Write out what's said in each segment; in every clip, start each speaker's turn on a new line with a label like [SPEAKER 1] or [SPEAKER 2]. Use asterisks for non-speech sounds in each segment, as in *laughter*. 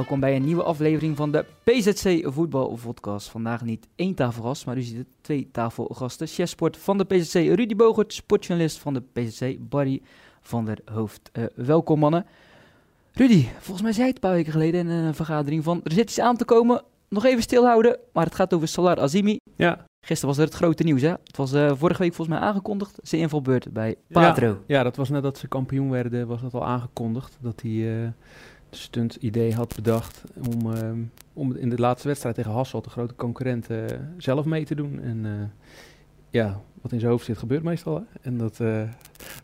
[SPEAKER 1] Welkom bij een nieuwe aflevering van de PZC Voetbal Podcast. Vandaag niet één tafelgast, maar u ziet het twee tafelgasten. Chefsport van de PZC Rudy Bogert, sportjournalist van de PZC Barry van der Hoofd. Uh, welkom mannen. Rudy, volgens mij zei het een paar weken geleden in een vergadering van er zit iets aan te komen. Nog even stilhouden, maar het gaat over Salar Azimi.
[SPEAKER 2] Ja.
[SPEAKER 1] Gisteren was er het grote nieuws, hè? Het was uh, vorige week volgens mij aangekondigd, zijn invalbeurt bij Patro.
[SPEAKER 2] Ja, ja, dat was nadat ze kampioen werden, was dat al aangekondigd. Dat hij uh, stunt idee had bedacht om, uh, om in de laatste wedstrijd tegen Hassel, de grote concurrent, zelf mee te doen. En ja, wat in zijn hoofd zit gebeurt meestal. Hè? En dat,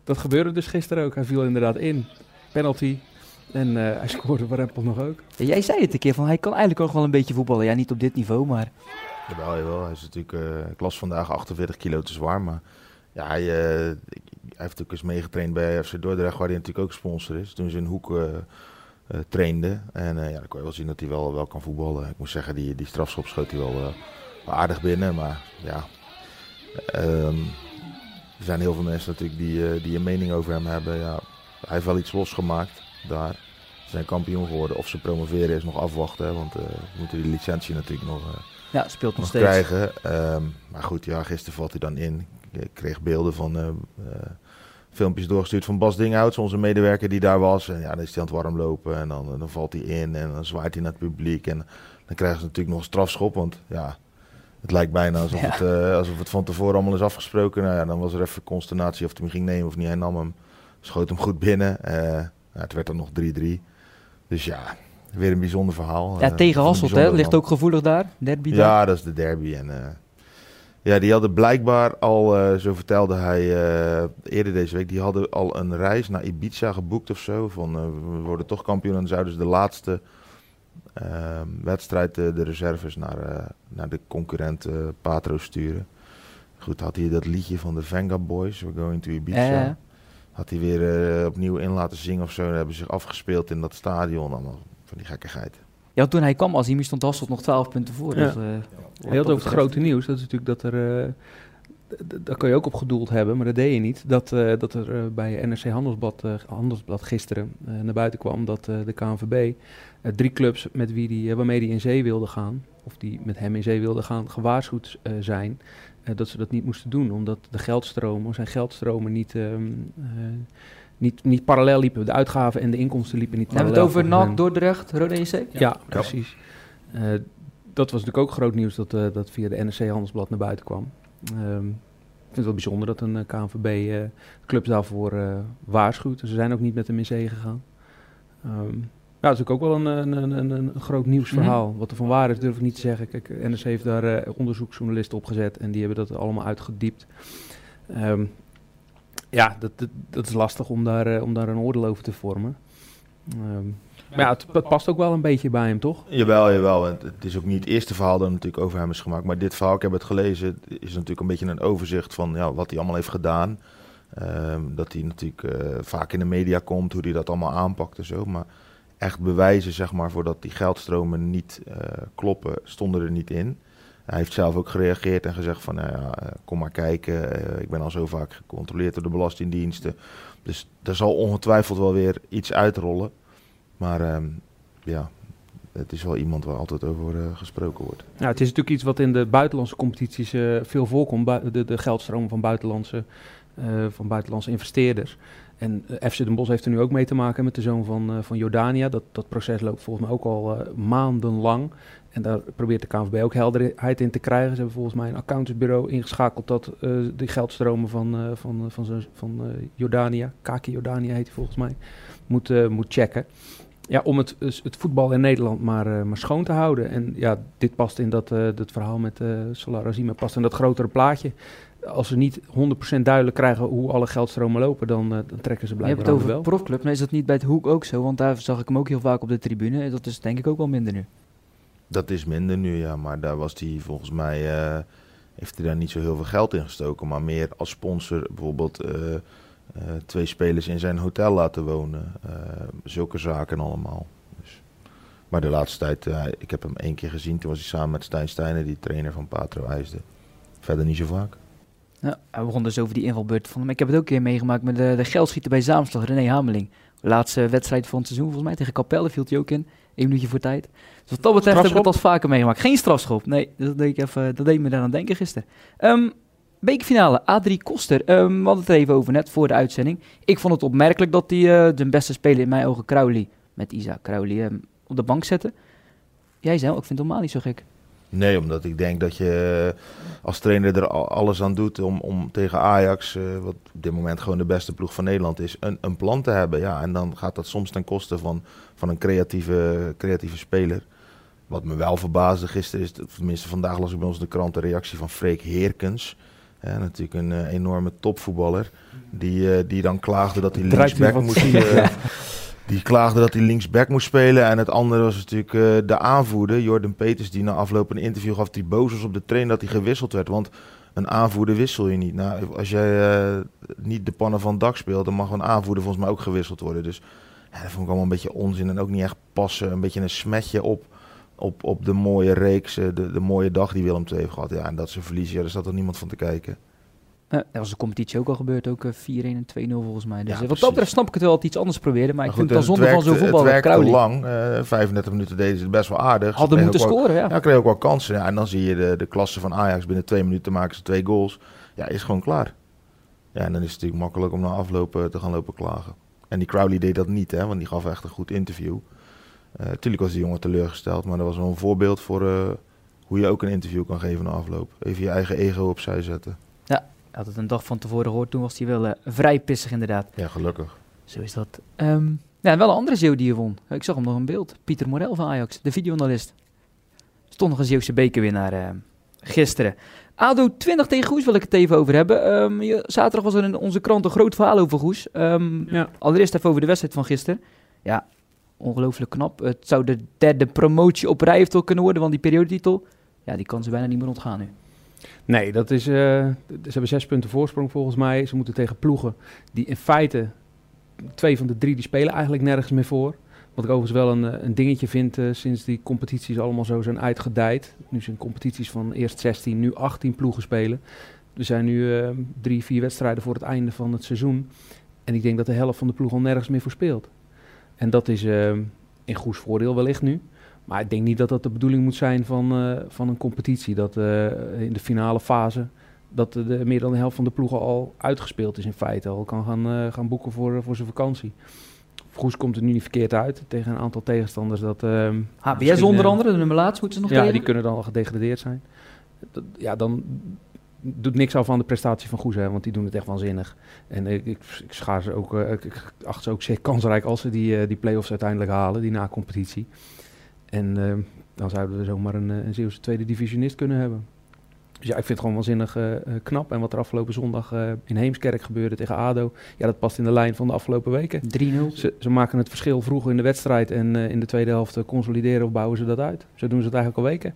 [SPEAKER 2] dat gebeurde dus gisteren ook. Hij viel inderdaad in. Penalty, en uh, hij scoorde voor Rempel nog ook.
[SPEAKER 1] Ja, jij zei het een keer, van hij kan eigenlijk ook wel een beetje voetballen. Ja, niet op dit niveau, maar...
[SPEAKER 3] Jawel, jawel. Hij is natuurlijk, uh, ik las vandaag 48 kilo te zwaar, maar ja, hij, uh, hij heeft ook eens meegetraind bij FC Dordrecht, waar hij natuurlijk ook sponsor is. Toen ze in Hoek uh, trainde. En ja, dan kon je wel zien dat hij wel, wel kan voetballen. Ik moet zeggen, die, die strafschop schoot hij wel, wel aardig binnen, maar ja... Um, er zijn heel veel mensen natuurlijk die, die een mening over hem hebben. Ja, hij heeft wel iets losgemaakt daar. Ze zijn kampioen geworden. Of ze promoveren is nog afwachten. Want uh, we moeten die licentie natuurlijk nog, uh,
[SPEAKER 1] ja, speelt nog,
[SPEAKER 3] nog
[SPEAKER 1] steeds.
[SPEAKER 3] krijgen. Um, maar goed, ja, gisteren valt hij dan in. Ik kreeg beelden van uh, filmpjes doorgestuurd van Bas Dinghouts, onze medewerker die daar was. En ja, dan is hij aan het warm lopen en dan, dan valt hij in en dan zwaait hij naar het publiek. En dan krijgen ze natuurlijk nog een strafschop, want ja, het lijkt bijna alsof, ja. het, alsof het van tevoren allemaal is afgesproken. Nou ja, dan was er even consternatie of hij hem ging nemen of niet. Hij nam hem, schoot hem goed binnen. Ja, het werd dan nog 3-3. Dus ja, weer een bijzonder verhaal.
[SPEAKER 1] Ja, tegen Hasselt, hè? Ligt ook gevoelig daar, derby daar.
[SPEAKER 3] Ja, dat is de derby. En, ja, die hadden blijkbaar al, uh, zo vertelde hij uh, eerder deze week, die hadden al een reis naar Ibiza geboekt of zo. Van, we worden toch kampioen en dan zouden ze de laatste ehm, wedstrijd de reserves naar, naar de concurrent Patro sturen. Goed, had hij dat liedje van de Venga Boys, We're Going to Ibiza had hij weer opnieuw in laten zingen of zo. Dan hebben ze zich afgespeeld in dat stadion. Allemaal van die gekkigheid.
[SPEAKER 1] Ja, toen hij kwam als hij stond Hasselt nog 12 punten voor.
[SPEAKER 2] Ja.
[SPEAKER 1] Dus, uh,
[SPEAKER 2] Heel over het grote nieuws. Dat is natuurlijk dat er... Uh, daar kan je ook op gedoeld hebben, maar dat deed je niet. Dat, uh, dat er uh, bij NRC Handelsblad, uh, Handelsblad gisteren naar buiten kwam dat de KNVB drie clubs met wie die, waarmee hij in zee wilde gaan, of die met hem in zee wilden gaan, gewaarschuwd zijn dat ze dat niet moesten doen, omdat de geldstromen, zijn geldstromen niet, uh, niet, niet parallel liepen. De uitgaven en de inkomsten liepen niet parallel.
[SPEAKER 1] Hebben we het over NAC, Dordrecht, Rode NEC?
[SPEAKER 2] Ja, ja, precies. Uh, dat was natuurlijk ook groot nieuws dat, uh, dat via de NRC Handelsblad naar buiten kwam. Um, ik vind het wel bijzonder dat een KNVB clubs daarvoor waarschuwt. Ze zijn ook niet met hem in zee gegaan. Um, ja, dat is ook wel een, een, een, een groot nieuwsverhaal. Mm -hmm. Wat er van waar is, durf ik niet te zeggen. Kijk, NRC heeft daar uh, onderzoeksjournalisten op gezet en die hebben dat allemaal uitgediept. Um, ja, dat, dat, is lastig om daar, uh, om daar een oordeel over te vormen. Um, maar ja, het, past ook wel een beetje bij hem, toch?
[SPEAKER 3] Jawel, jawel. Het, het is ook niet het eerste verhaal dat natuurlijk over hem is gemaakt. Maar dit verhaal, ik heb het gelezen, is natuurlijk een beetje een overzicht van ja, wat hij allemaal heeft gedaan. Um, dat hij natuurlijk uh, vaak in de media komt, hoe hij dat allemaal aanpakt en zo. Maar echt bewijzen, zeg maar, voordat die geldstromen niet uh, kloppen, stonden er niet in. Hij heeft zelf ook gereageerd en gezegd van, nou ja, kom maar kijken. Uh, ik ben al zo vaak gecontroleerd door de belastingdiensten. Dus er zal ongetwijfeld wel weer iets uitrollen. Maar um, ja, het is wel iemand waar altijd over uh, gesproken wordt.
[SPEAKER 2] Ja, het is natuurlijk iets wat in de buitenlandse competities veel voorkomt. De, de geldstromen van buitenlandse, van buitenlandse investeerders. En uh, FC Den Bosch heeft er nu ook mee te maken met de zoon van, uh, van Jordania. Dat, dat proces loopt volgens mij ook al uh, maandenlang. En daar probeert de KNVB ook helderheid in te krijgen. Ze hebben volgens mij een accountantsbureau ingeschakeld dat die geldstromen van, van, van, van, Jordania, Kaki Jordania heet hij volgens mij, moet, moet checken. Ja, om het, het voetbal in Nederland maar, maar schoon te houden. En ja, dit past in dat, verhaal met uh, past in dat grotere plaatje als ze niet 100% duidelijk krijgen hoe alle geldstromen lopen, dan, uh, dan trekken ze blijkbaar
[SPEAKER 1] Je hebt het over wel. profclub, maar is dat niet bij het Hoek ook zo? Want daar zag ik hem ook heel vaak op de tribune. Dat is denk ik ook wel minder nu.
[SPEAKER 3] Dat is minder nu, ja. Maar daar was hij volgens mij... Uh, heeft hij daar niet zo heel veel geld in gestoken. Maar meer als sponsor bijvoorbeeld uh, twee spelers in zijn hotel laten wonen. zulke zaken allemaal. Dus. Maar de laatste tijd, ik heb hem één keer gezien. Toen was hij samen met Stijn Steiner, die trainer van Patro IJsden. Verder niet zo vaak.
[SPEAKER 1] Ja, we begonnen dus over die invalbeurt van hem. Ik heb het ook een keer meegemaakt met de, de geldschieter bij Zaamslag, René Hameling. Laatste wedstrijd van het seizoen volgens mij. Tegen Capelle viel hij ook in. Eén minuutje voor tijd. Dus wat dat betreft heb ik het al vaker meegemaakt. Geen strafschop. Nee, dat deed, ik even, dat deed me daar aan denken gisteren. Um, bekerfinale, Adrie Koster. Um, we hadden het er even over net voor de uitzending. Ik vond het opmerkelijk dat hij uh, de beste speler in mijn ogen, Crowley, met Isa Crowley, um, op de bank zette. Jij zei, ik vind het helemaal niet zo gek.
[SPEAKER 3] Nee, omdat ik denk dat je als trainer er alles aan doet om, om tegen Ajax, uh, wat op dit moment gewoon de beste ploeg van Nederland is, een, een plan te hebben. Ja, en dan gaat dat soms ten koste van, van een creatieve, creatieve speler. Wat me wel verbaasde gisteren is, tenminste vandaag las ik bij ons in de krant de reactie van Freek Heerkens. Ja, natuurlijk een uh, enorme topvoetballer. Die, uh, die dan klaagde dat hij linksback moest. *laughs* die klaagde dat hij linksback moest spelen. En het andere was natuurlijk de aanvoerder, Jordan Peters, die na afloop een interview gaf. Die boos was op de train dat hij gewisseld werd. Want een aanvoerder wissel je niet. Nou, als jij niet de pannen van dak speelt, dan mag een aanvoerder volgens mij ook gewisseld worden. Dus ja, dat vond ik allemaal een beetje onzin en ook niet echt passen. Een beetje een smetje op op, op de mooie reeks, de, de mooie dag die Willem II heeft gehad. Ja, en dat ze verliezen, ja, daar staat er niemand van te kijken.
[SPEAKER 1] Uh, dat was de competitie ook al gebeurd, ook uh, 4-1 en 2-0 volgens mij. Dus ja, wat dat betreft snap ik het wel dat iets anders proberen, maar, maar ik goed, vind het dan zonde van zo'n voetbal.
[SPEAKER 3] Het werkte lang, uh, 35 minuten deden ze het best wel aardig.
[SPEAKER 1] Hadden moeten scoren, ja.
[SPEAKER 3] Ja, kreeg ook wel kansen. Ja, en dan zie je de, de klasse van Ajax, binnen twee minuten maken ze twee goals. Ja, is gewoon klaar. Ja, en dan is het natuurlijk makkelijk om na aflopen te gaan lopen klagen. En die Crowley deed dat niet, hè, want die gaf echt een goed interview. Natuurlijk uh, was die jongen teleurgesteld, maar dat was wel een voorbeeld voor hoe je ook een interview kan geven na afloop. Even je eigen ego opzij zetten.
[SPEAKER 1] Had het een dag van tevoren gehoord, toen was hij wel uh, vrij pissig inderdaad.
[SPEAKER 3] Ja, gelukkig.
[SPEAKER 1] Zo is dat. Um, ja, wel een andere Zeeuw die je won. Ik zag hem nog een beeld. Pieter Morel van Ajax, de videoanalist. Stond nog een Zeeuwse bekerwinnaar gisteren. ADO 20 tegen Goes wil ik het even over hebben. Um, je, zaterdag was er in onze krant een groot verhaal over Goes. Um, ja. Allereerst even over de wedstrijd van gisteren. Ja, ongelooflijk knap. Het zou de derde promotie op rij toch kunnen worden, want die periodetitel, ja, die kan ze bijna niet meer ontgaan nu.
[SPEAKER 2] Nee, dat is, uh, ze hebben zes punten voorsprong volgens mij. Ze moeten tegen ploegen die in feite, twee van de drie, die spelen eigenlijk nergens meer voor. Wat ik overigens wel een, een dingetje vind uh, sinds die competities allemaal zo zijn uitgedijd. Nu zijn competities van eerst 16, nu 18 ploegen spelen. Er zijn nu drie, vier wedstrijden voor het einde van het seizoen. En ik denk dat de helft van de ploeg al nergens meer voor speelt. En dat is in Goes voordeel wellicht nu. Maar ik denk niet dat dat de bedoeling moet zijn van, uh, van een competitie. Dat uh, in de finale fase dat de, meer dan de helft van de ploegen al uitgespeeld is in feite. Al kan gaan, gaan boeken voor, voor zijn vakantie. Goes komt er nu niet verkeerd uit tegen een aantal tegenstanders. Dat,
[SPEAKER 1] HBS onder andere, de nummer laatst moeten ze nog
[SPEAKER 2] Ja,
[SPEAKER 1] tegen?
[SPEAKER 2] die kunnen dan al gedegradeerd zijn. Dat, ja, dan doet niks af van de prestatie van Goes, hè, want die doen het echt waanzinnig. En ik, ik, ik schaar ze ook, ik, ik acht ze ook zeer kansrijk als ze die, die play-offs uiteindelijk halen, die na-competitie. En uh, dan zouden we zomaar een, een Zeeuwse tweede divisionist kunnen hebben. Dus ja, ik vind het gewoon waanzinnig knap. En wat er afgelopen zondag in Heemskerk gebeurde tegen ADO, ja, dat past in de lijn van de afgelopen weken.
[SPEAKER 1] 3-0.
[SPEAKER 2] Ze, ze, maken het verschil vroeg in de wedstrijd en in de tweede helft consolideren of bouwen ze dat uit. Zo doen ze het eigenlijk al weken.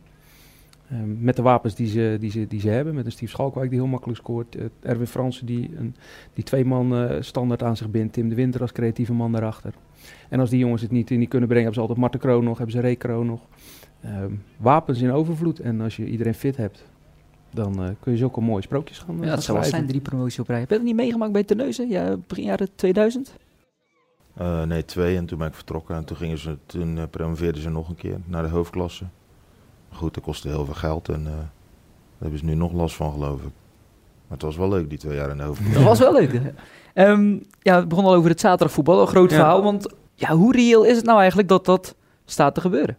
[SPEAKER 2] Um, met de wapens die ze, die, ze, die ze hebben. Met een Steve Schalkwijk die heel makkelijk scoort. Uh, Erwin Fransen die, een, die twee man uh, standaard aan zich bindt. Tim de Winter als creatieve man daarachter. En als die jongens het niet in die kunnen brengen, hebben ze altijd Marten Kroon nog, hebben ze Ray Kroon nog. Um, wapens in overvloed. En als je iedereen fit hebt, dan uh, kun je zulke mooie sprookjes gaan
[SPEAKER 1] Ja, dat zou zijn, drie promoties op rij. Heb je dat niet meegemaakt bij Terneuzen? Ja, begin jaren 2000?
[SPEAKER 3] nee, twee. En toen ben ik vertrokken. En toen, gingen ze, toen promoveerden ze nog een keer naar de hoofdklasse. Goed, dat kostte heel veel geld en uh, daar hebben ze nu nog last van, geloof ik. Maar het was wel leuk, die twee jaar in de hoofd.
[SPEAKER 1] Dat was wel leuk. um, ja, we begonnen al over het zaterdagvoetbal, een groot ja. verhaal. Want ja, hoe reëel is het nou eigenlijk dat dat staat te gebeuren?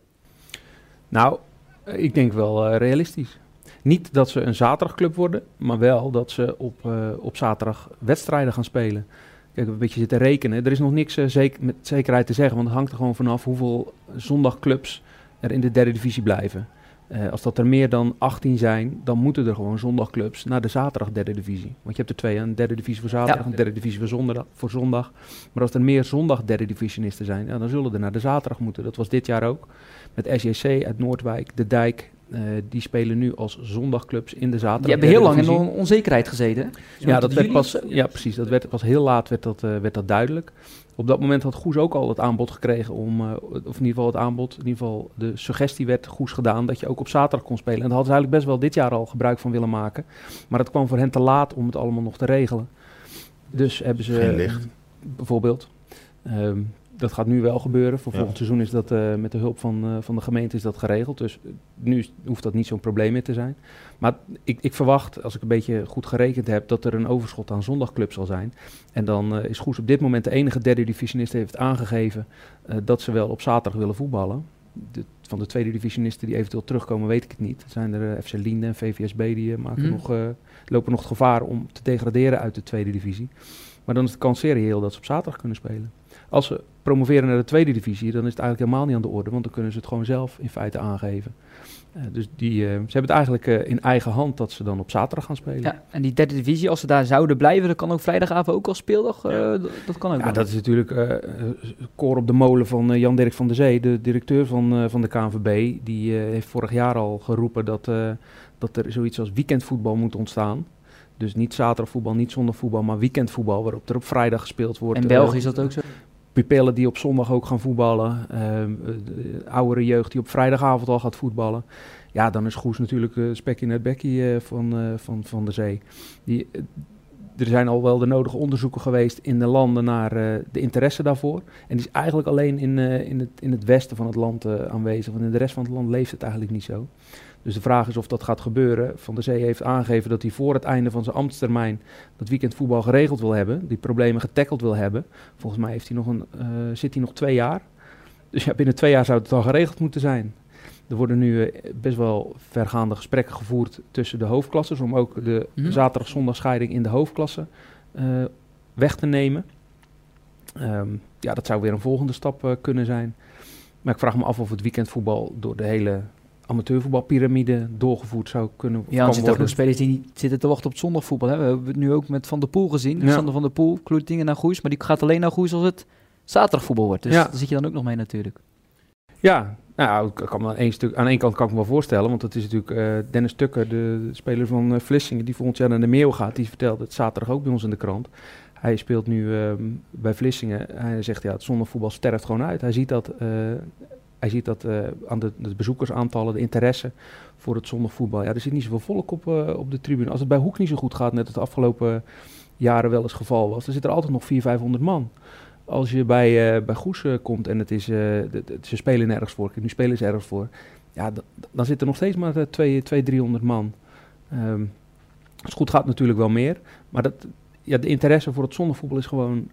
[SPEAKER 2] Nou, ik denk wel uh, realistisch. Niet dat ze een zaterdagclub worden, maar wel dat ze op, uh, op zaterdag wedstrijden gaan spelen. Kijk, een beetje zitten rekenen. Er is nog niks uh, zeker, met zekerheid te zeggen, want het hangt er gewoon vanaf hoeveel zondagclubs er in de derde divisie blijven. Uh, als dat er meer dan 18 zijn, dan moeten er gewoon zondagclubs naar de zaterdag derde divisie. Want je hebt er twee, een derde divisie voor zaterdag en ja. een derde divisie voor zondag, voor zondag. Maar als er meer zondag derde divisionisten zijn, ja, dan zullen er naar de zaterdag moeten. Dat was dit jaar ook. Met SJC uit Noordwijk, De Dijk, uh, die spelen nu als zondagclubs in de zaterdag.
[SPEAKER 1] Die hebben heel lang in on onzekerheid gezeten.
[SPEAKER 2] Ja, dat werd pas, ja, precies. Dat werd pas heel laat werd dat, uh, werd dat duidelijk. Op dat moment had Goes ook al het aanbod gekregen om, uh, of in ieder geval het aanbod, in ieder geval de suggestie werd Goes gedaan dat je ook op zaterdag kon spelen. En daar hadden ze eigenlijk best wel dit jaar al gebruik van willen maken. Maar het kwam voor hen te laat om het allemaal nog te regelen. Dus hebben ze
[SPEAKER 3] Geen licht.
[SPEAKER 2] bijvoorbeeld. Ehm, dat gaat nu wel gebeuren. Voor volgend seizoen is dat uh, met de hulp van, uh, van de gemeente is dat geregeld. Dus nu hoeft dat niet zo'n probleem meer te zijn. Maar ik, ik, verwacht, als ik een beetje goed gerekend heb, dat er een overschot aan zondagclub zal zijn. En dan uh, is Goes op dit moment de enige derde divisionist die heeft aangegeven dat ze wel op zaterdag willen voetballen. De, van de tweede divisionisten die eventueel terugkomen, weet ik het niet. Er zijn er FC Linde en VVSB die maken mm. nog, lopen nog het gevaar om te degraderen uit de tweede divisie. Maar dan is de kans zeer reëel dat ze op zaterdag kunnen spelen. Als ze promoveren naar de tweede divisie, dan is het eigenlijk helemaal niet aan de orde, want dan kunnen ze het gewoon zelf in feite aangeven. Uh, dus die, uh, ze hebben het eigenlijk uh, in eigen hand dat ze dan op zaterdag gaan spelen.
[SPEAKER 1] Ja, en die derde divisie, als ze daar zouden blijven, dan kan ook vrijdagavond ook al speeldag. Ja. dat kan ook.
[SPEAKER 2] Ja, dat is natuurlijk koor op de molen van Jan-Dirk van der Zee, de directeur van, van de KNVB. Die heeft vorig jaar al geroepen dat, dat er zoiets als weekendvoetbal moet ontstaan. Dus niet zaterdagvoetbal, niet zondagvoetbal, maar weekendvoetbal, waarop er op vrijdag gespeeld wordt.
[SPEAKER 1] In België is dat ook zo?
[SPEAKER 2] Pupillen die op zondag ook gaan voetballen. Uh, oudere jeugd die op vrijdagavond al gaat voetballen. Ja, dan is Goes natuurlijk uh, spekje in het bekkie uh, van, van, van de zee. Die, er zijn al wel de nodige onderzoeken geweest in de landen naar de interesse daarvoor. En die is eigenlijk alleen in, in, het, in het westen van het land aanwezig. Want in de rest van het land leeft het eigenlijk niet zo. Dus de vraag is of dat gaat gebeuren. Van der Zee heeft aangegeven dat hij voor het einde van zijn ambtstermijn dat weekendvoetbal geregeld wil hebben. Die problemen getackeld wil hebben. Volgens mij heeft hij nog een, uh, zit hij nog twee jaar. Dus ja, binnen twee jaar zou het al geregeld moeten zijn. Er worden nu uh, best wel vergaande gesprekken gevoerd tussen de hoofdklasses. Om ook de mm -hmm. zaterdag-zondag scheiding in de hoofdklasse uh, weg te nemen. Um, ja, dat zou weer een volgende stap kunnen zijn. Maar ik vraag me af of het weekendvoetbal door de hele amateurvoetbalpyramide doorgevoerd zou kunnen
[SPEAKER 1] ja, er zitten ook spelers die niet zitten te wachten op het zondagvoetbal. Hè. We hebben het nu ook met Van der Poel gezien. Ja. Sander van der Poel, Kloetingen naar Goes. Maar die gaat alleen naar Goes als het zaterdagvoetbal wordt. Dus ja. daar zit je dan ook nog mee natuurlijk.
[SPEAKER 2] Ja, nou, ik kan me aan, één stuk, aan één kant kan ik me wel voorstellen. Want dat is natuurlijk uh, Dennis Tukker, de, speler van uh, Vlissingen... die volgend jaar naar de Meeuw gaat. Die vertelde het zaterdag ook bij ons in de krant. Hij speelt nu uh, bij Vlissingen. Hij zegt, ja, het zondagvoetbal sterft gewoon uit. Hij ziet dat eh, hij ziet dat uh, aan de, de, bezoekersaantallen, de interesse voor het zondagvoetbal. Ja, er zit niet zoveel volk op, uh, op de tribune. Als het bij Hoek niet zo goed gaat, net het afgelopen jaren wel eens geval was, dan zit er altijd nog 400, 500 man. Als je bij, uh, bij Goes komt en het is, de, de, ze spelen nergens voor, nu spelen ze ergens voor, ja, dan zit er nog steeds maar 200, 300 man. Um, als het goed gaat natuurlijk wel meer, maar dat, ja, de interesse voor het zondagvoetbal is gewoon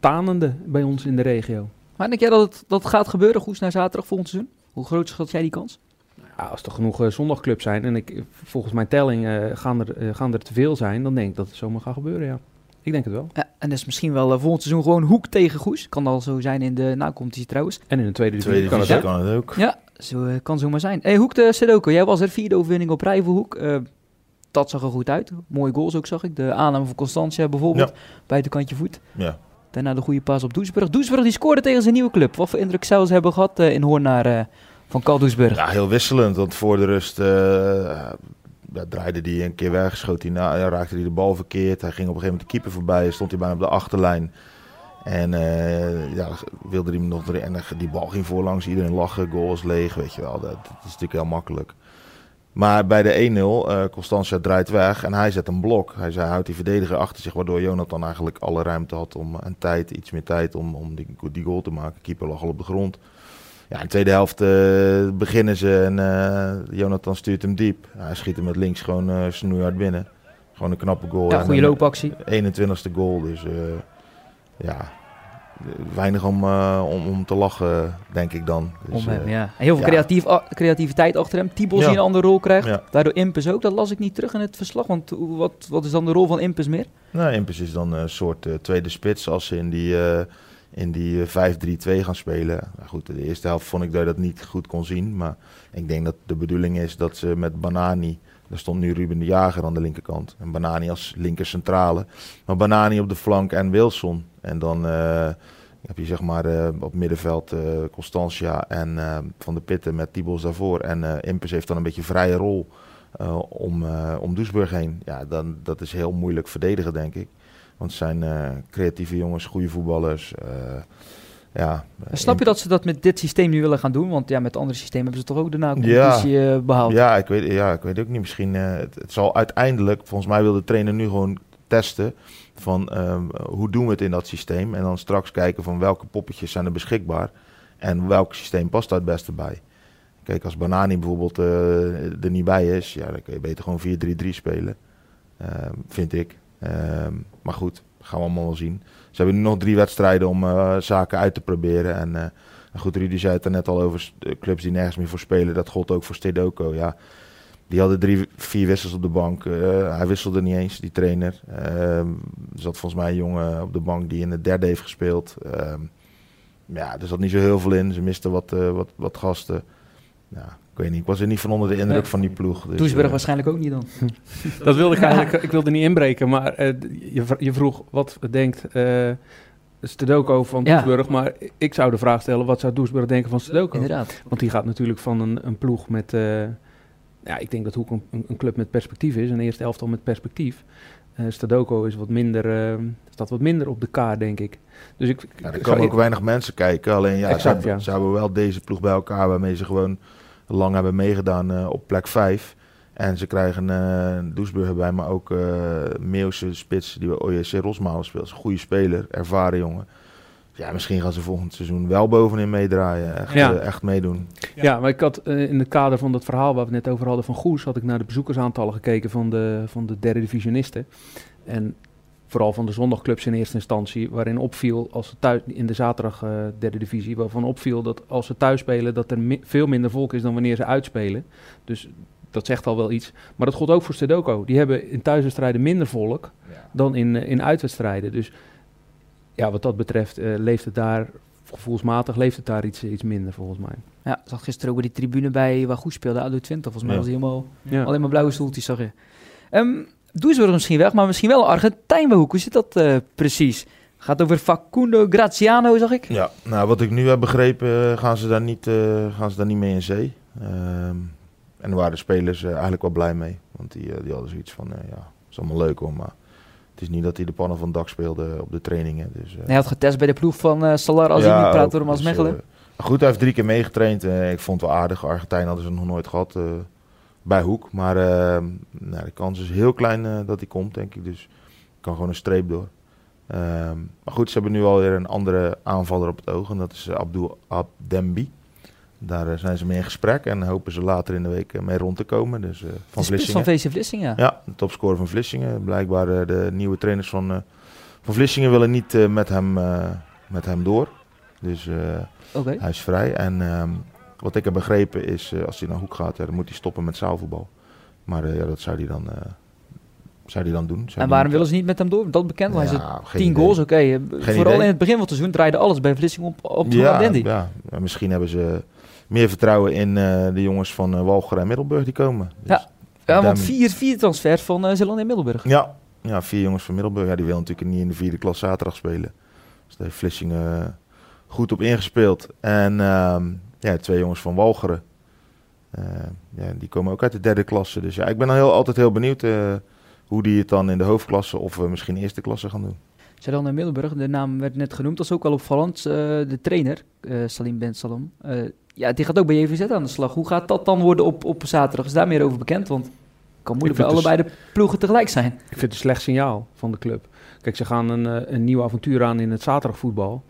[SPEAKER 2] tanende bij ons in de regio.
[SPEAKER 1] Maar denk jij dat het dat gaat gebeuren, Goes, naar zaterdag volgend seizoen? Hoe groot schat jij die kans?
[SPEAKER 2] Ja, als er genoeg uh, zondagclubs zijn en ik, volgens mijn telling uh, gaan, er, uh, gaan er te veel zijn, dan denk ik dat het zomaar gaat gebeuren, ja. Ik denk het wel.
[SPEAKER 1] Ja, en dus misschien wel volgend seizoen gewoon Hoek tegen Goes. Kan al zo zijn in de nacompetitie trouwens.
[SPEAKER 2] En in de tweede divisie kan,
[SPEAKER 3] het, kan het ook.
[SPEAKER 1] Ja, zo kan zomaar zijn. Hey, Hoek de Sedoko, jij was er vierde overwinning op rij voor Hoek. dat zag er goed uit. Mooie goals ook zag ik. De aanname van Constantia bijvoorbeeld. Ja. Buitenkantje voet.
[SPEAKER 3] Ja.
[SPEAKER 1] Daarna de goede pas op Doesburg. Doesburg die scoorde tegen zijn nieuwe club. Wat voor indruk zou ze hebben gehad uh, in Hoorn naar uh, van Cal Doesburg?
[SPEAKER 3] Ja, heel wisselend. Want voor de rust ja, draaide hij een keer weg, schoot hij na, raakte hij de bal verkeerd. Hij ging op een gegeven moment de keeper voorbij, stond hij bijna op de achterlijn. En ja, wilde hij nog erin. En die bal ging voorlangs, iedereen lachen, goals leeg, weet je wel. Dat is natuurlijk heel makkelijk. Maar bij de 1-0, uh, Constantia draait weg en hij zet een blok. Hij, zei, houdt die verdediger achter zich, waardoor Jonathan eigenlijk alle ruimte had om een tijd, iets meer tijd om, om die, die goal te maken. Keeper lag al op de grond. Ja, in de tweede helft uh, beginnen ze en uh, Jonathan stuurt hem diep. Hij schiet hem met links gewoon uh, snoeihard binnen. Gewoon een knappe goal.
[SPEAKER 1] Ja, goede loopactie.
[SPEAKER 3] 21ste goal, dus ja, weinig om, uh, om, om te lachen, denk ik dan.
[SPEAKER 1] Dus, hem, uh, ja. En heel veel ja. creatief, creativiteit achter hem. Tibos ja. die een andere rol krijgt. Ja. Daardoor Impus ook. Dat las ik niet terug in het verslag. Want wat, wat is dan de rol van Impus meer?
[SPEAKER 3] Nou, Impus is dan een soort uh, tweede spits als ze in die, in die 5-3-2 gaan spelen. Nou, goed, de eerste helft vond ik dat je dat niet goed kon zien. Maar ik denk dat de bedoeling is dat ze met Banani... Daar stond nu Ruben de Jager aan de linkerkant. En Banani als linker centrale. Maar Banani op de flank en Wilson. En dan uh, heb je zeg maar uh, op middenveld uh, Constantia en Van de Pitten met Tibos daarvoor. En Impus heeft dan een beetje vrije rol om, om Duisburg heen. Ja, dan, dat is heel moeilijk verdedigen, denk ik. Want het zijn creatieve jongens, goede voetballers. ja,
[SPEAKER 1] Snap je dat ze dat met dit systeem nu willen gaan doen? Want ja, met andere systemen hebben ze toch ook de na-competitie ja, behaald?
[SPEAKER 3] Ja ik, weet, ja, ik weet ook niet. Misschien, het, het zal uiteindelijk, volgens mij wil de trainer nu gewoon testen van ehm, hoe doen we het in dat systeem. En dan straks kijken van welke poppetjes zijn er beschikbaar en welk systeem past daar het beste bij. Kijk, als Banani bijvoorbeeld er niet bij is, ja, dan kun je beter gewoon 4-3-3 spelen. Ehm, vind ik. Ehm, maar goed, gaan we allemaal wel zien. Ze hebben nu nog drie wedstrijden om zaken uit te proberen. En goed, Rudy zei het er net al over clubs die nergens meer voor spelen. Dat gold ook voor Stedoko. Ja, die hadden drie, vier wissels op de bank. Uh, hij wisselde niet eens, die trainer. Uh, er zat volgens mij een jongen op de bank die in het derde heeft gespeeld. Uh, ja, er zat niet zo heel veel in. Ze misten wat, wat, wat gasten. Ja, ik weet niet. Ik was er niet van onder de indruk nee. van die ploeg.
[SPEAKER 1] Dus, Doesburg waarschijnlijk ook niet dan. *laughs*
[SPEAKER 2] dat wilde ik eigenlijk. Ik wilde niet inbreken, maar je, je vroeg wat denkt Stedoko van ja. Doesburg. Maar ik zou de vraag stellen, wat zou Doesburg denken van Stedoko?
[SPEAKER 1] Inderdaad.
[SPEAKER 2] Want die gaat natuurlijk van een, een ploeg met... Uh, ja, ik denk dat Hoek een, een, club met perspectief is. Een eerste elftal met perspectief. Uh, Stedoko is wat minder, uh, staat wat minder op de kaart, denk ik. Dus ik,
[SPEAKER 3] ja, er komen ook weinig mensen kijken. Alleen ja, exact, ze, ja. ze hebben wel deze ploeg bij elkaar... waarmee ze gewoon lang hebben meegedaan op plek 5... En ze krijgen uh, Doesburg bij, maar ook uh, Meeuwse spits die bij OJC Rosmalen speelt. een goede speler, ervaren jongen. Ja, misschien gaan ze volgend seizoen wel bovenin meedraaien. Echt, ja. uh, echt meedoen.
[SPEAKER 2] Ja. maar ik had in het kader van dat verhaal waar we het net over hadden van Goes... had ik naar de bezoekersaantallen gekeken van de, van de derde divisionisten. En vooral van de zondagclubs in eerste instantie... waarin opviel als ze thuis in de zaterdag derde divisie... waarvan opviel dat als ze thuis spelen... dat er mi veel minder volk is dan wanneer ze uitspelen. Dus dat zegt al wel iets. Maar dat gold ook voor Stedoko. Die hebben in thuiswedstrijden minder volk dan in, uh, in uitwedstrijden. Dus ja, wat dat betreft uh, leeft het daar, gevoelsmatig leeft het daar iets, iets minder volgens mij.
[SPEAKER 1] Ja, ik zag gisteren ook die tribune bij waar goed speelde, ADO 20. Volgens mij was hij helemaal, ja. alleen maar blauwe stoeltjes, zag je. Um, Doe misschien weg, maar misschien wel Argentijn Hoe zit dat uh, precies? Gaat over Facundo Graziano, zag ik.
[SPEAKER 3] Ja, nou wat ik nu heb begrepen, gaan ze daar niet, gaan ze daar niet mee in zee. Ehm, en daar waren de spelers eigenlijk wel blij mee. Want die, die hadden zoiets van, ja, het is allemaal leuk hoor, maar het is niet dat hij de pannen van het dak speelde op de trainingen. Dus,
[SPEAKER 1] hij had getest bij de ploeg van Salar als ja, niet praat door hem als dus, Mechelen.
[SPEAKER 3] goed, hij heeft drie keer meegetraind. ik vond het wel aardig. Argentijn hadden ze nog nooit gehad bij Hoek. Maar nou, de kans is heel klein dat hij komt, denk ik. Dus kan gewoon een streep door. Ehm, maar goed, ze hebben nu alweer een andere aanvaller op het oog. En dat is Abdul Abdembi. Daar eh, zijn ze mee in gesprek en hopen ze later in de week eh, mee rond te komen. Dus, uh,
[SPEAKER 1] van Vlissingen. van VC Vlissingen?
[SPEAKER 3] Ja, de topscorer van Vlissingen. Blijkbaar uh, de nieuwe trainers van, van Vlissingen willen niet met, hem, met hem door. Dus okay. hij is vrij. En ehm, wat ik heb begrepen is, als hij naar Hoek gaat, dan moet hij stoppen met zaalvoetbal. Maar ja, dat zou hij dan zou die dan doen.
[SPEAKER 1] en waarom willen ze niet met hem door? Dat bekend, hij ja, tien goals, oké. Okay. Vooral in het begin van het seizoen draaide alles bij Vlissingen op, op
[SPEAKER 3] ja, ja, misschien hebben ze meer vertrouwen in uh, de jongens van uh, Walger en Middelburg die komen.
[SPEAKER 1] Dus ja. ja, want vier, vier transfers van uh, Zeeland en Middelburg.
[SPEAKER 3] Ja. ja, vier jongens van Middelburg. Ja, die willen natuurlijk niet in de vierde klas zaterdag spelen. Dus daar heeft Vlissingen goed op ingespeeld. En uh, ja, twee jongens van Walcheren. ja, die komen ook uit de derde klasse. Dus ja, ik ben dan heel, altijd heel benieuwd hoe die het dan in de hoofdklasse of misschien eerste klasse gaan doen.
[SPEAKER 1] Zeeland en Middelburg, de naam werd net genoemd. Dat is ook wel opvallend. de trainer, Salim Ben Salom, ja, die gaat ook bij JVZ aan de slag. Hoe gaat dat dan worden op, op zaterdag? Is daar meer over bekend? Want het kan moeilijk bij allebei de ploegen tegelijk zijn. Ik
[SPEAKER 2] vind het een slecht signaal van de club. Kijk, ze gaan een, eh, een nieuw avontuur aan in het zaterdagvoetbal.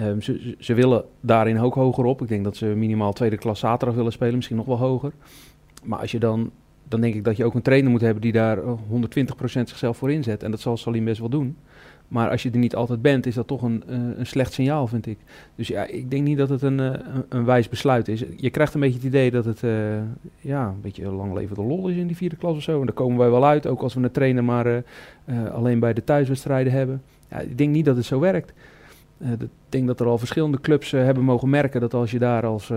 [SPEAKER 2] Um, ze, ze willen daarin ook hoger op. Ik denk dat ze minimaal tweede klas zaterdag willen spelen, misschien nog wel hoger. Maar als je dan, dan denk ik dat je ook een trainer moet hebben die daar 120% zichzelf voor inzet. En dat zal Salim best wel doen. Maar als je er niet altijd bent, is dat toch een, uh, een slecht signaal, vind ik. Dus ja, ik denk niet dat het een, uh, een, wijs besluit is. Je krijgt een beetje het idee dat het uh, ja, een beetje lang leven de lol is in die vierde klas of zo. En daar komen wij wel uit, ook als we een trainer maar alleen bij de thuiswedstrijden hebben. Ja, ik denk niet dat het zo werkt. Ik denk dat er al verschillende clubs hebben mogen merken dat als je daar als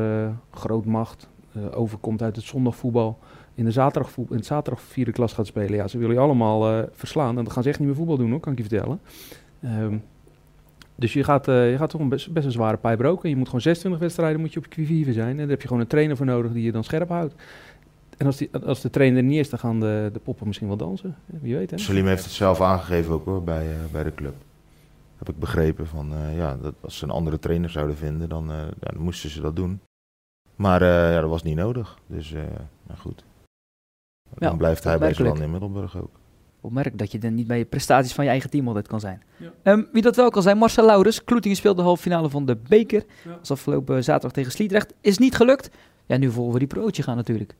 [SPEAKER 2] grootmacht overkomt uit het zondagvoetbal in de zaterdag, in zaterdag vierde klas gaat spelen. Ja, ze willen je allemaal verslaan. En dan gaan ze echt niet meer voetbal doen, hoor, kan ik je vertellen. Um, dus je gaat, je gaat toch een best, een zware pijp roken. Je moet gewoon 26 wedstrijden moet je op je zijn. En daar heb je gewoon een trainer voor nodig die je dan scherp houdt. En als, als de trainer er niet is, dan gaan de, de poppen misschien wel dansen. Wie weet, hè?
[SPEAKER 3] Salim heeft het zelf aangegeven ook, hoor, bij, bij de club. Heb ik begrepen van, ja, dat als ze een andere trainer zouden vinden, dan, dan moesten ze dat doen. Maar ja, dat was niet nodig. Dus, nou goed. Dan blijft hij bij Zeeland in Middelburg ook.
[SPEAKER 1] opmerkelijk dat je dan niet bij je prestaties van je eigen team altijd kan zijn.
[SPEAKER 2] Ja.
[SPEAKER 1] Ehm, wie dat wel kan zijn, Marcel Laurens. Kloetingen speelde de halve finale van de beker.
[SPEAKER 2] Ja.
[SPEAKER 1] Dat was afgelopen zaterdag tegen Sliedrecht. Is niet gelukt. Ja, nu volgen we die prootje gaan natuurlijk.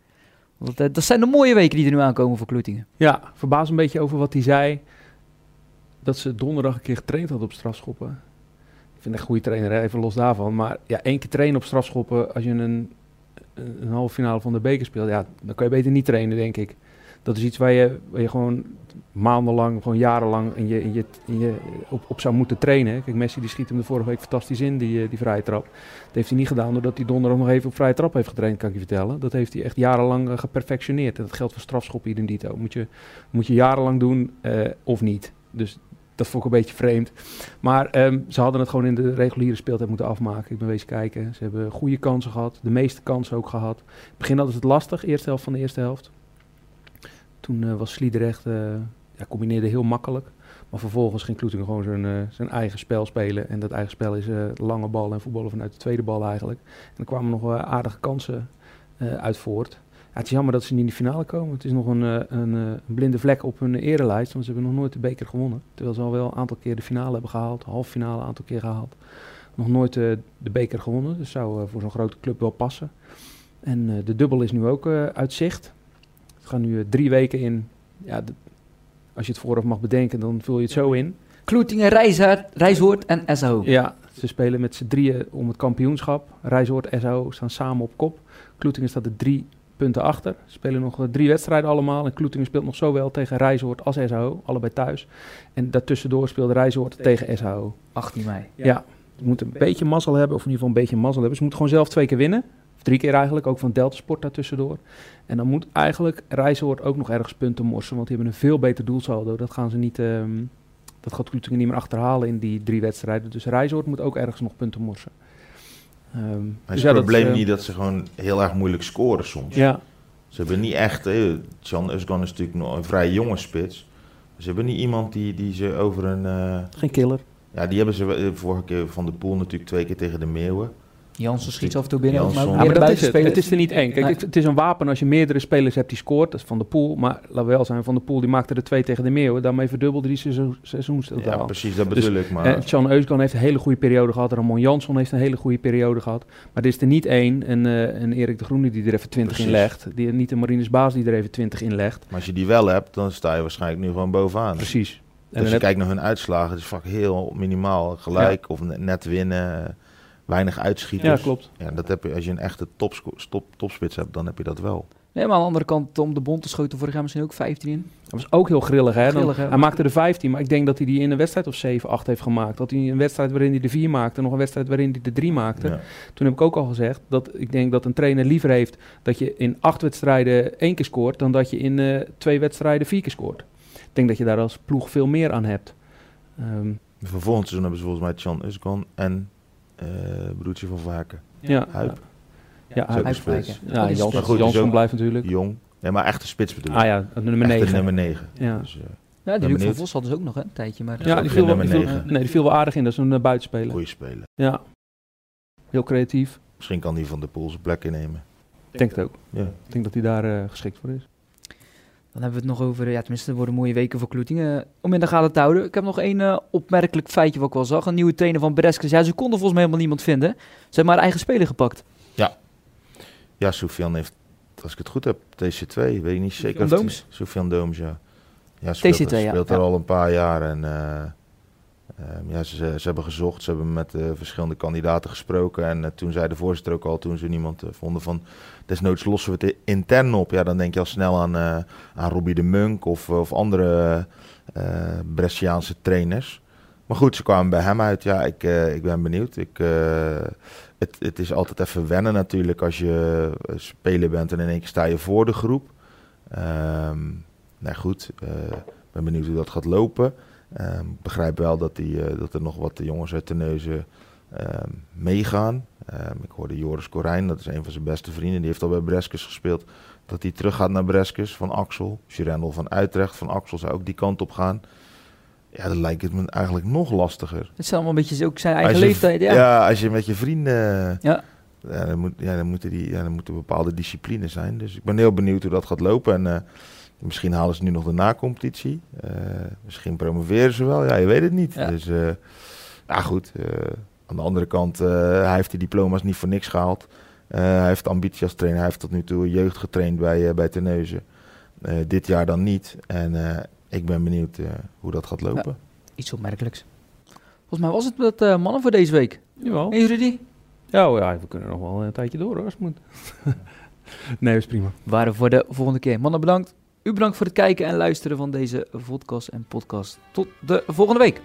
[SPEAKER 1] Want, eh, dat zijn de mooie weken die er nu aankomen voor Kloetingen.
[SPEAKER 2] Ja, verbaas een beetje over wat hij zei. Dat ze donderdag een keer getraind had op strafschoppen. Ik vind een goede trainer, even los daarvan. Maar ja, één keer trainen op strafschoppen als je een, een, halve finale van de beker speelt. Ja, dan kan je beter niet trainen, denk ik. Dat is iets waar je, waar je gewoon maandenlang, gewoon jarenlang in je, in je, je op, op zou moeten trainen. Kijk, Messi die schiet hem de vorige week fantastisch in, die, eh, die vrije trap. Dat heeft hij niet gedaan doordat hij donderdag nog even op vrije trap heeft getraind, kan ik je vertellen. Dat heeft hij echt jarenlang eh, geperfectioneerd. En dat geldt voor strafschoppen idem. Moet je, moet je jarenlang doen eh, of niet. Dus dat vond ik een beetje vreemd. Maar ehm, ze hadden het gewoon in de reguliere speeltijd moeten afmaken. Ik ben wezen kijken. Ze hebben goede kansen gehad. De meeste kansen ook gehad. In het begin hadden ze het lastig, eerste helft van de eerste helft. Toen eh, was Sliedrecht, eh ja, combineerde heel makkelijk. Maar vervolgens ging Kloetingen gewoon zijn, eh, zijn eigen spel spelen. En dat eigen spel is lange bal en voetballen vanuit de tweede bal eigenlijk. En er kwamen nog aardige kansen uit voort. Het is jammer dat ze niet in de finale komen. Het is nog een, eh, een, eh, een blinde vlek op hun erelijst. Want ze hebben nog nooit de beker gewonnen. Terwijl ze al wel een aantal keer de finale hebben gehaald. Halve finale een aantal keer gehaald. Nog nooit eh, de beker gewonnen. Dus zou voor zo'n grote club wel passen. En de dubbel is nu ook uit zicht. We gaan nu drie weken in. Ja, de- als je het vooraf mag bedenken, dan vul je het zo in.
[SPEAKER 1] Kloetingen, Rijshoort en SO.
[SPEAKER 2] Ja, ze spelen met z'n drieën om het kampioenschap. Rijzoord, SO staan samen op kop. Kloetingen staat er drie punten achter. Ze spelen nog eh, drie wedstrijden allemaal. En Kloetingen speelt nog zowel tegen Rijzoord als SO, allebei thuis. En daartussendoor speelde Rijzoord tegen SO.
[SPEAKER 1] 18 mei.
[SPEAKER 2] Ja. ze moeten een beetje mazzel hebben, of in ieder geval een beetje mazzel hebben. Ze moeten gewoon zelf twee keer winnen. Of drie keer eigenlijk, ook van Delta Sport daartussendoor. En dan moet eigenlijk Rijzoord ook nog ergens punten morsen, want die hebben een veel beter doelsaldo. Dat gaan ze niet, ehm, dat gaat Kloetingen niet meer achterhalen in die drie wedstrijden. Dus Rijzoord moet ook ergens nog punten morsen.
[SPEAKER 3] Maar
[SPEAKER 2] dus
[SPEAKER 3] is het
[SPEAKER 2] dat,
[SPEAKER 3] probleem
[SPEAKER 2] eh,
[SPEAKER 3] niet dat ze gewoon heel erg moeilijk scoren soms.
[SPEAKER 2] Ja,
[SPEAKER 3] Ze hebben niet echt... eh, Jan Usgan is natuurlijk nog een vrij jonge spits. Ze hebben niet iemand die, die ze over een... eh,
[SPEAKER 2] geen killer.
[SPEAKER 3] ja, die hebben ze eh, vorige keer van de Poel natuurlijk twee keer tegen de Meeuwen.
[SPEAKER 1] Jansen schiet af en toe binnen. Maar
[SPEAKER 3] Ja,
[SPEAKER 2] maar dat is het. Het is er niet één. Kijk,
[SPEAKER 1] Nee.
[SPEAKER 2] het, is een wapen als je meerdere spelers hebt die scoort. Dat is Van de Poel. Maar we wel zijn, Van de Poel die maakte er twee tegen de Meeuwen. Daarmee verdubbelde die seizoen, seizoenstotaal.
[SPEAKER 3] Ja, precies, dat
[SPEAKER 2] Dus,
[SPEAKER 3] bedoel ik. Maar
[SPEAKER 2] Eh, Sean Euskan heeft een hele goede periode gehad. Ramon Jansson heeft een hele goede periode gehad. Maar er is er niet één. En, eh, en Erik de Groene die er even 20 in
[SPEAKER 3] Precies.
[SPEAKER 2] legt. Die, niet de Marines Baas die er even 20 in legt.
[SPEAKER 3] Maar als je die wel hebt, dan sta je waarschijnlijk nu gewoon bovenaan.
[SPEAKER 2] Precies. En
[SPEAKER 3] En
[SPEAKER 2] dan
[SPEAKER 3] als je
[SPEAKER 2] heb-
[SPEAKER 3] kijkt naar hun uitslagen, het is vaak heel minimaal. Gelijk of ne- net winnen, weinig uitschieters.
[SPEAKER 2] ja, klopt.
[SPEAKER 3] Ja, dat heb je, als je een echte topspits hebt, dan heb je dat wel.
[SPEAKER 1] Nee, maar aan de andere kant, Tom de Bonte schoten vorig jaar misschien ook 15 in.
[SPEAKER 2] Dat was ook heel grillig. Hè? Dan-
[SPEAKER 1] Grillig, hè?
[SPEAKER 2] hij maakte er 15, maar ik denk dat hij die in een wedstrijd of 7, 8 heeft gemaakt. Dat hij een wedstrijd waarin hij de 4 maakte, nog een wedstrijd waarin hij de 3 maakte.
[SPEAKER 3] Ja.
[SPEAKER 2] Toen heb ik ook al gezegd dat ik denk dat een trainer liever heeft dat je in acht wedstrijden één keer scoort, dan dat je in eh, twee wedstrijden vier keer scoort. Ik denk dat je daar als ploeg veel meer aan hebt. Ehm,
[SPEAKER 3] Voor volgend seizoen hebben ze volgens mij Chan Usgan en broertje van Vaken.
[SPEAKER 2] ja,
[SPEAKER 3] Huip.
[SPEAKER 2] Ja,
[SPEAKER 3] een
[SPEAKER 1] Huip
[SPEAKER 3] spits.
[SPEAKER 2] Ja,
[SPEAKER 1] is
[SPEAKER 2] Jans,
[SPEAKER 3] Maar goed,
[SPEAKER 2] Jansson blijft natuurlijk.
[SPEAKER 3] Jong. Nee, maar echte spits bedoel ik.
[SPEAKER 2] Ah ja, nummer
[SPEAKER 3] Echte
[SPEAKER 2] 9.
[SPEAKER 3] nummer 9.
[SPEAKER 2] Ja.
[SPEAKER 3] Dus, eh,
[SPEAKER 1] Ja, die Luc van. Vos hadden ze ook nog hè, een tijdje. Maar
[SPEAKER 2] Ja, die viel, wel, die viel- nee, die viel wel aardig in. Dat is een uh, buitenspeler.
[SPEAKER 3] goeie speler.
[SPEAKER 2] Ja. Heel creatief.
[SPEAKER 3] Misschien kan die van de Poel zijn plek innemen.
[SPEAKER 2] Ik denk het ook.
[SPEAKER 3] Ja.
[SPEAKER 2] Ik denk dat hij daar eh, geschikt voor is.
[SPEAKER 1] Dan hebben we het nog over, ja, tenminste, het worden mooie weken voor Kloetingen. Om in de gaten te houden. Ik heb nog één eh, opmerkelijk feitje wat ik wel zag. Een nieuwe trainer van Breskes. Ja, ze konden volgens mij helemaal niemand vinden. Ze hebben maar eigen speler gepakt.
[SPEAKER 3] Ja, Soufiane heeft, als ik het goed heb, TC2, weet ik niet zeker. of
[SPEAKER 1] Dooms?
[SPEAKER 3] Soufiane Dooms, ja. Ja, speelt,
[SPEAKER 1] TC2, ja.
[SPEAKER 3] speelt
[SPEAKER 1] Ja.
[SPEAKER 3] er al een paar jaar en eh, ehm, ja, ze, ze hebben gezocht, ze hebben met eh, verschillende kandidaten gesproken en eh, toen zei de voorzitter ook al, toen ze niemand eh, vonden van, desnoods lossen we het intern op. Ja, dan denk je al snel aan, aan Robbie de Munk of, of andere Bresciaanse trainers. Maar goed, ze kwamen bij hem uit. Ja, ik, ik ben benieuwd. Ik, het, het is altijd even wennen natuurlijk als je speler bent en in één keer sta je voor de groep. Ehm nou goed, ik ben benieuwd hoe dat gaat lopen. Ik begrijp wel dat, die, eh, dat er nog wat jongens uit de neuzen ehm, meegaan. Ehm, ik hoorde Joris Corijn, dat is een van zijn beste vrienden, die heeft al bij Breskes gespeeld. Dat hij terug gaat naar Breskes van Axel. Girendel van Utrecht van Axel zou ook die kant op gaan. Ja, dan lijkt het me eigenlijk nog lastiger.
[SPEAKER 1] Het is allemaal een beetje ook zijn eigen
[SPEAKER 3] je-
[SPEAKER 1] leeftijd. Ja.
[SPEAKER 3] Ja. als je met je vrienden...
[SPEAKER 1] Ja.
[SPEAKER 3] Ja, dan, moet, ja, dan, moeten die, ja, dan moeten bepaalde discipline zijn. Dus ik ben heel benieuwd hoe dat gaat lopen. En eh, Misschien halen ze nu nog de na-competitie. Eh, misschien promoveren ze wel. Ja, je weet het niet.
[SPEAKER 1] Ja.
[SPEAKER 3] Dus eh, ja, goed. eh, aan de andere kant, eh, hij heeft die diploma's niet voor niks gehaald. Eh, hij heeft ambitie als trainer. Hij heeft tot nu toe jeugd getraind bij, uh, bij Terneuzen. Uh, dit jaar dan niet. En uh, ik ben benieuwd uh, hoe dat gaat lopen.
[SPEAKER 1] Ja, iets opmerkelijks. Volgens mij was het met uh, mannen voor deze week.
[SPEAKER 2] Jawel.
[SPEAKER 1] Hey Rudy?
[SPEAKER 2] Ja, oh ja, we kunnen nog wel een tijdje door hoor, als het moet. *laughs* nee, dat is prima.
[SPEAKER 1] Waren voor de volgende keer. Mannen, bedankt. U bedankt voor het kijken en luisteren van deze podcast en podcast. Tot de volgende week.